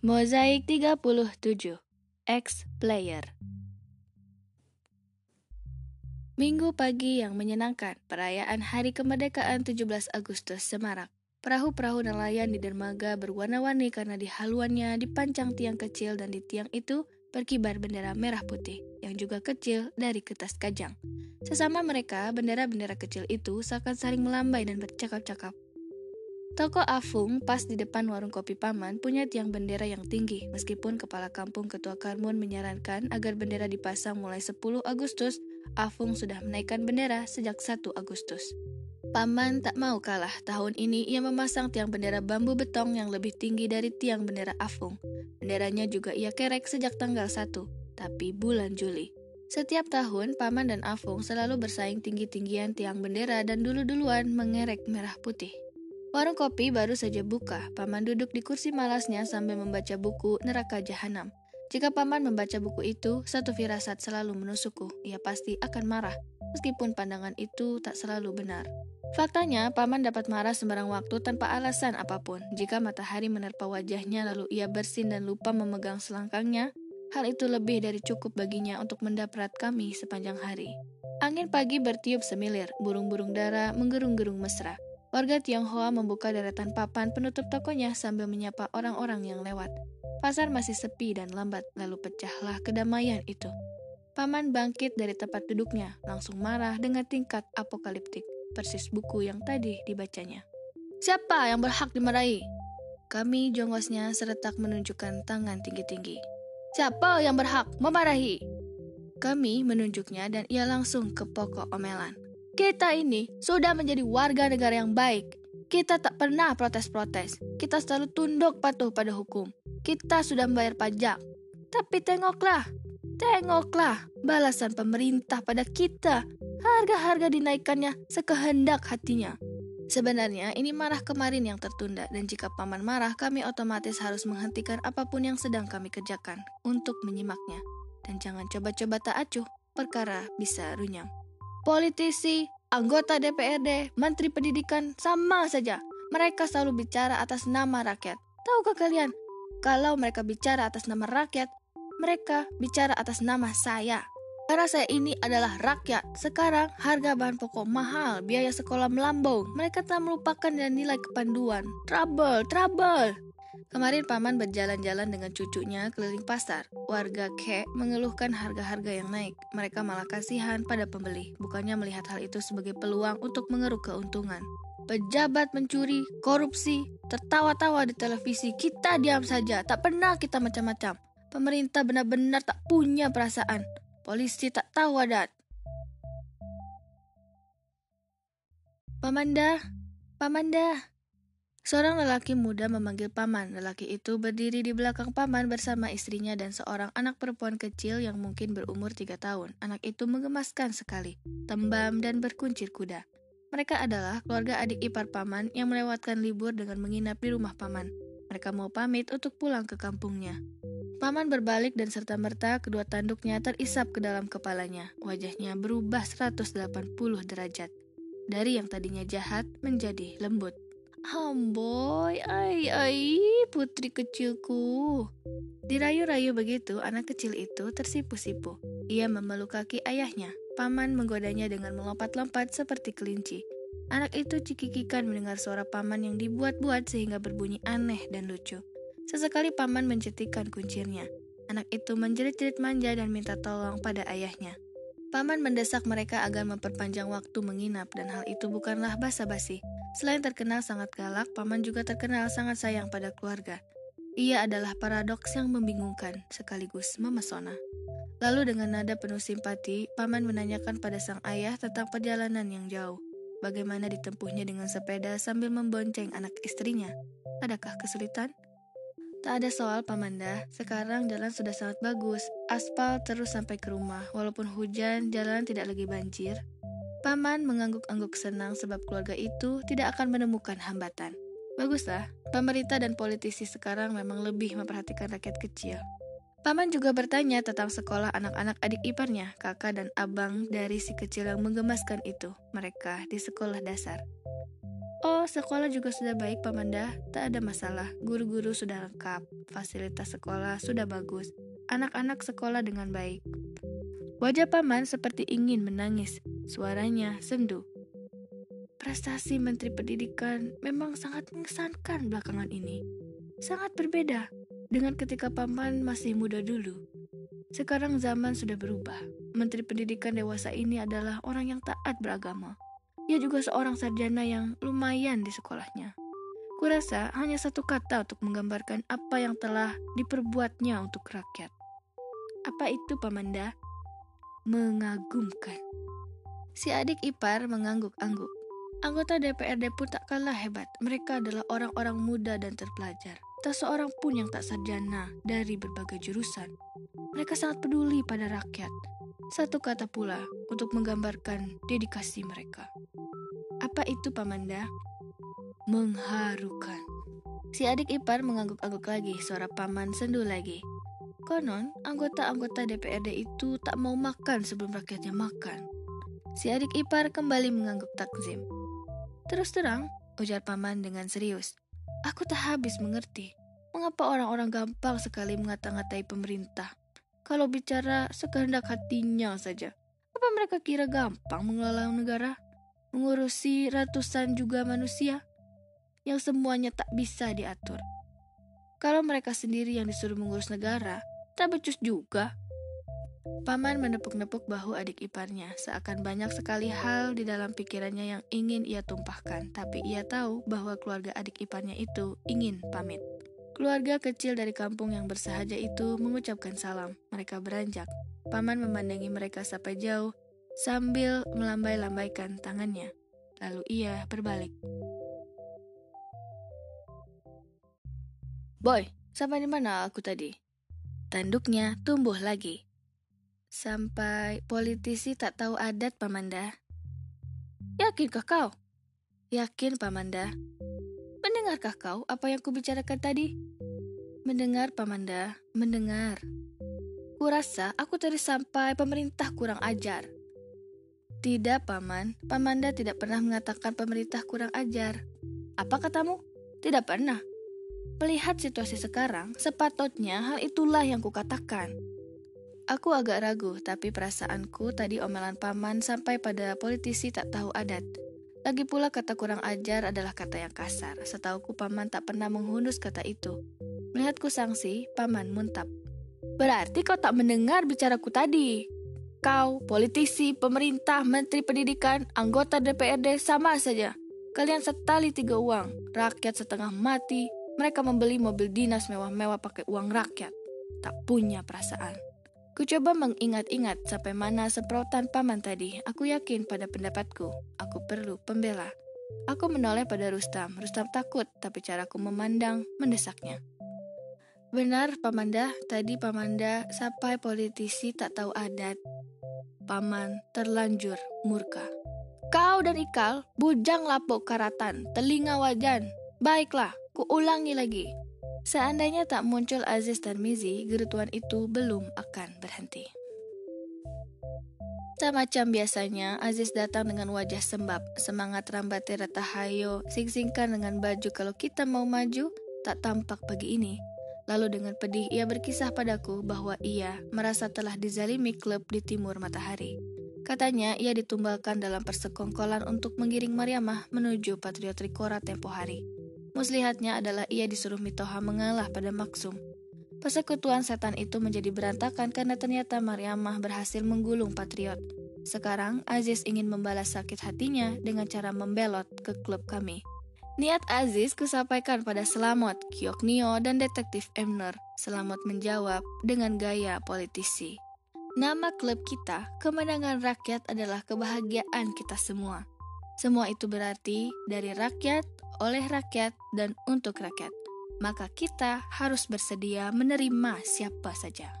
Mozaik 37 X Player Minggu pagi yang menyenangkan, perayaan Hari Kemerdekaan 17 Agustus Semarak. Perahu-perahu nelayan di dermaga berwarna-warni karena di haluannya dipancang tiang kecil dan di tiang itu berkibar bendera merah putih yang juga kecil dari kertas kajang. Sesama mereka, bendera-bendera kecil itu seakan saling melambai dan bercakap-cakap. Toko Afung pas di depan warung kopi paman punya tiang bendera yang tinggi meskipun kepala kampung ketua Karmun menyarankan agar bendera dipasang mulai 10 Agustus, Afung sudah menaikkan bendera sejak 1 Agustus. Paman tak mau kalah, tahun ini ia memasang tiang bendera bambu betong yang lebih tinggi dari tiang bendera Afung. Benderanya juga ia kerek sejak tanggal 1, tapi bulan Juli. Setiap tahun, Paman dan Afung selalu bersaing tinggi-tinggian tiang bendera dan dulu-duluan mengerek merah putih. Warung kopi baru saja buka. Paman duduk di kursi malasnya sambil membaca buku Neraka Jahanam. Jika paman membaca buku itu, satu firasat selalu menusukku. Ia pasti akan marah, meskipun pandangan itu tak selalu benar. Faktanya, paman dapat marah sembarang waktu tanpa alasan apa pun. Jika matahari menerpa wajahnya lalu ia bersin dan lupa memegang selangkangnya, hal itu lebih dari cukup baginya untuk mendaprat kami sepanjang hari. Angin pagi bertiup semilir, burung-burung dara menggerung-gerung mesra. Warga Tionghoa membuka deretan papan penutup tokonya sambil menyapa orang-orang yang lewat. Pasar masih sepi dan lambat, lalu pecahlah kedamaian itu. Paman bangkit dari tempat duduknya, langsung marah dengan tingkat apokaliptik, persis buku yang tadi dibacanya. Siapa yang berhak dimarahi? Kami jongosnya seretak menunjukkan tangan tinggi-tinggi. Siapa yang berhak memarahi? Kami menunjuknya dan ia langsung ke pokok omelan. Kita ini sudah menjadi warga negara yang baik. Kita tak pernah protes-protes. Kita selalu tunduk patuh pada hukum. Kita sudah membayar pajak. Tapi tengoklah, tengoklah balasan pemerintah pada kita. Harga-harga dinaikkannya sekehendak hatinya. Sebenarnya ini marah kemarin yang tertunda dan jika paman marah kami otomatis harus menghentikan apa pun yang sedang kami kerjakan untuk menyimaknya. Dan jangan coba-coba tak acuh, perkara bisa runyam. Politisi, anggota DPRD, menteri pendidikan sama saja. Mereka selalu bicara atas nama rakyat. Tahukah kalian, kalau mereka bicara atas nama rakyat, mereka bicara atas nama saya. Karena saya ini adalah rakyat. Sekarang harga bahan pokok mahal, biaya sekolah melambung. Mereka telah melupakan dan nilai kepanduan. Trouble, trouble. Kemarin paman berjalan-jalan dengan cucunya keliling pasar. Warga Ke mengeluhkan harga-harga yang naik. Mereka malah kasihan pada pembeli, bukannya melihat hal itu sebagai peluang untuk mengeruk keuntungan. Pejabat mencuri, korupsi, tertawa-tawa di televisi. Kita diam saja, tak pernah kita macam-macam. Pemerintah benar-benar tak punya perasaan. Polisi tak tahu adat. Pamanda, Pamanda, Seorang lelaki muda memanggil paman. Lelaki itu berdiri di belakang paman bersama istrinya dan seorang anak perempuan kecil yang mungkin berumur tiga tahun. Anak itu menggemaskan sekali, tembam dan berkuncir kuda. Mereka adalah keluarga adik ipar paman yang melewatkan libur dengan menginap di rumah paman. Mereka mau pamit untuk pulang ke kampungnya. Paman berbalik dan serta-merta kedua tanduknya terisap ke dalam kepalanya. Wajahnya berubah 180 derajat. Dari yang tadinya jahat menjadi lembut. Hamboy, ai ai, putri kecilku. Dirayu-rayu begitu, anak kecil itu tersipu-sipu. Ia memeluk kaki ayahnya. Paman menggodanya dengan melompat-lompat seperti kelinci. Anak itu cikikikan mendengar suara paman yang dibuat-buat sehingga berbunyi aneh dan lucu. Sesekali paman mencetikkan kuncirnya. Anak itu menjerit-jerit manja dan minta tolong pada ayahnya. Paman mendesak mereka agar memperpanjang waktu menginap dan hal itu bukanlah basa-basi. Selain terkenal sangat galak, Paman juga terkenal sangat sayang pada keluarga. Ia adalah paradoks yang membingungkan sekaligus memesona. Lalu dengan nada penuh simpati, Paman menanyakan pada sang ayah tentang perjalanan yang jauh. Bagaimana ditempuhnya dengan sepeda sambil membonceng anak istrinya? Adakah kesulitan? Tak ada soal, Pamanda. Sekarang jalan sudah sangat bagus. Aspal terus sampai ke rumah. Walaupun hujan, jalan tidak lagi banjir. Paman mengangguk-angguk senang sebab keluarga itu tidak akan menemukan hambatan. Baguslah, pemerintah dan politisi sekarang memang lebih memperhatikan rakyat kecil. Paman juga bertanya tentang sekolah anak-anak adik iparnya, kakak dan abang dari si kecil yang menggemaskan itu. Mereka di sekolah dasar. Oh, sekolah juga sudah baik, Pamanda. Tak ada masalah. Guru-guru sudah lengkap. Fasilitas sekolah sudah bagus. Anak-anak sekolah dengan baik. Wajah paman seperti ingin menangis. Suaranya sendu. Prestasi Menteri Pendidikan memang sangat mengesankan belakangan ini. Sangat berbeda dengan ketika paman masih muda dulu. Sekarang zaman sudah berubah. Menteri Pendidikan dewasa ini adalah orang yang taat beragama ia juga seorang sarjana yang lumayan di sekolahnya. Kurasa hanya satu kata untuk menggambarkan apa yang telah diperbuatnya untuk rakyat. Apa itu, Pamanda? Mengagumkan. Si adik ipar mengangguk-angguk. Anggota DPRD pun tak kalah hebat. Mereka adalah orang-orang muda dan terpelajar. Tak seorang pun yang tak sarjana dari berbagai jurusan. Mereka sangat peduli pada rakyat. Satu kata pula untuk menggambarkan dedikasi mereka. Apa itu Pamanda? Mengharukan. Si adik ipar mengangguk-angguk lagi, suara paman sendu lagi. Konon, anggota-anggota DPRD itu tak mau makan sebelum rakyatnya makan. Si adik ipar kembali mengangguk takzim. Terus terang, ujar paman dengan serius. Aku tak habis mengerti. Mengapa orang-orang gampang sekali mengata-ngatai pemerintah? Kalau bicara sekehendak hatinya saja. Apa mereka kira gampang mengelola negara? mengurusi ratusan juga manusia yang semuanya tak bisa diatur. Kalau mereka sendiri yang disuruh mengurus negara, tak becus juga. Paman menepuk-nepuk bahu adik iparnya, seakan banyak sekali hal di dalam pikirannya yang ingin ia tumpahkan, tapi ia tahu bahwa keluarga adik iparnya itu ingin pamit. Keluarga kecil dari kampung yang bersahaja itu mengucapkan salam. Mereka beranjak. Paman memandangi mereka sampai jauh, sambil melambai-lambaikan tangannya. Lalu ia berbalik. Boy, sampai di mana aku tadi? Tanduknya tumbuh lagi. Sampai politisi tak tahu adat Pamanda. Yakinkah kau? Yakin Pamanda. Mendengarkah kau apa yang kubicarakan tadi? Mendengar Pamanda, mendengar. Kurasa aku tadi sampai pemerintah kurang ajar. Tidak, Paman. Pamanda tidak pernah mengatakan pemerintah kurang ajar. Apa katamu? Tidak pernah. Melihat situasi sekarang, sepatutnya hal itulah yang kukatakan. Aku agak ragu, tapi perasaanku tadi omelan paman sampai pada politisi tak tahu adat. Lagi pula kata kurang ajar adalah kata yang kasar. Setauku paman tak pernah menghunus kata itu. Melihatku sangsi, paman muntap. Berarti kau tak mendengar bicaraku tadi. Kau, politisi, pemerintah, menteri pendidikan, anggota DPRD sama saja. Kalian setali tiga uang, rakyat setengah mati, mereka membeli mobil dinas mewah-mewah pakai uang rakyat. Tak punya perasaan. Ku coba mengingat-ingat sampai mana semprotan paman tadi. Aku yakin pada pendapatku. Aku perlu pembela. Aku menoleh pada Rustam. Rustam takut, tapi caraku memandang mendesaknya. Benar, Pamanda. Tadi Pamanda sampai politisi tak tahu adat. Paman terlanjur murka. Kau dan Ikal, bujang lapuk karatan, telinga wajan. Baiklah, kuulangi lagi. Seandainya tak muncul Aziz dan Mizi, gerutuan itu belum akan berhenti. Tak macam biasanya, Aziz datang dengan wajah sembab, semangat rambatnya ratahayo, sing-singkan dengan baju kalau kita mau maju, tak tampak pagi ini. Lalu dengan pedih ia berkisah padaku bahwa ia merasa telah dizalimi klub di timur matahari. Katanya ia ditumbalkan dalam persekongkolan untuk menggiring Mariamah menuju Patriot Rikora tempo hari. Muslihatnya adalah ia disuruh Mitoha mengalah pada Maksum. Persekutuan setan itu menjadi berantakan karena ternyata Mariamah berhasil menggulung Patriot. Sekarang Aziz ingin membalas sakit hatinya dengan cara membelot ke klub kami. Niat Aziz kusampaikan pada Selamat, Kioknio, dan Detektif Emner. Selamat menjawab dengan gaya politisi. Nama klub kita, kemenangan rakyat adalah kebahagiaan kita semua. Semua itu berarti dari rakyat, oleh rakyat, dan untuk rakyat. Maka kita harus bersedia menerima siapa saja.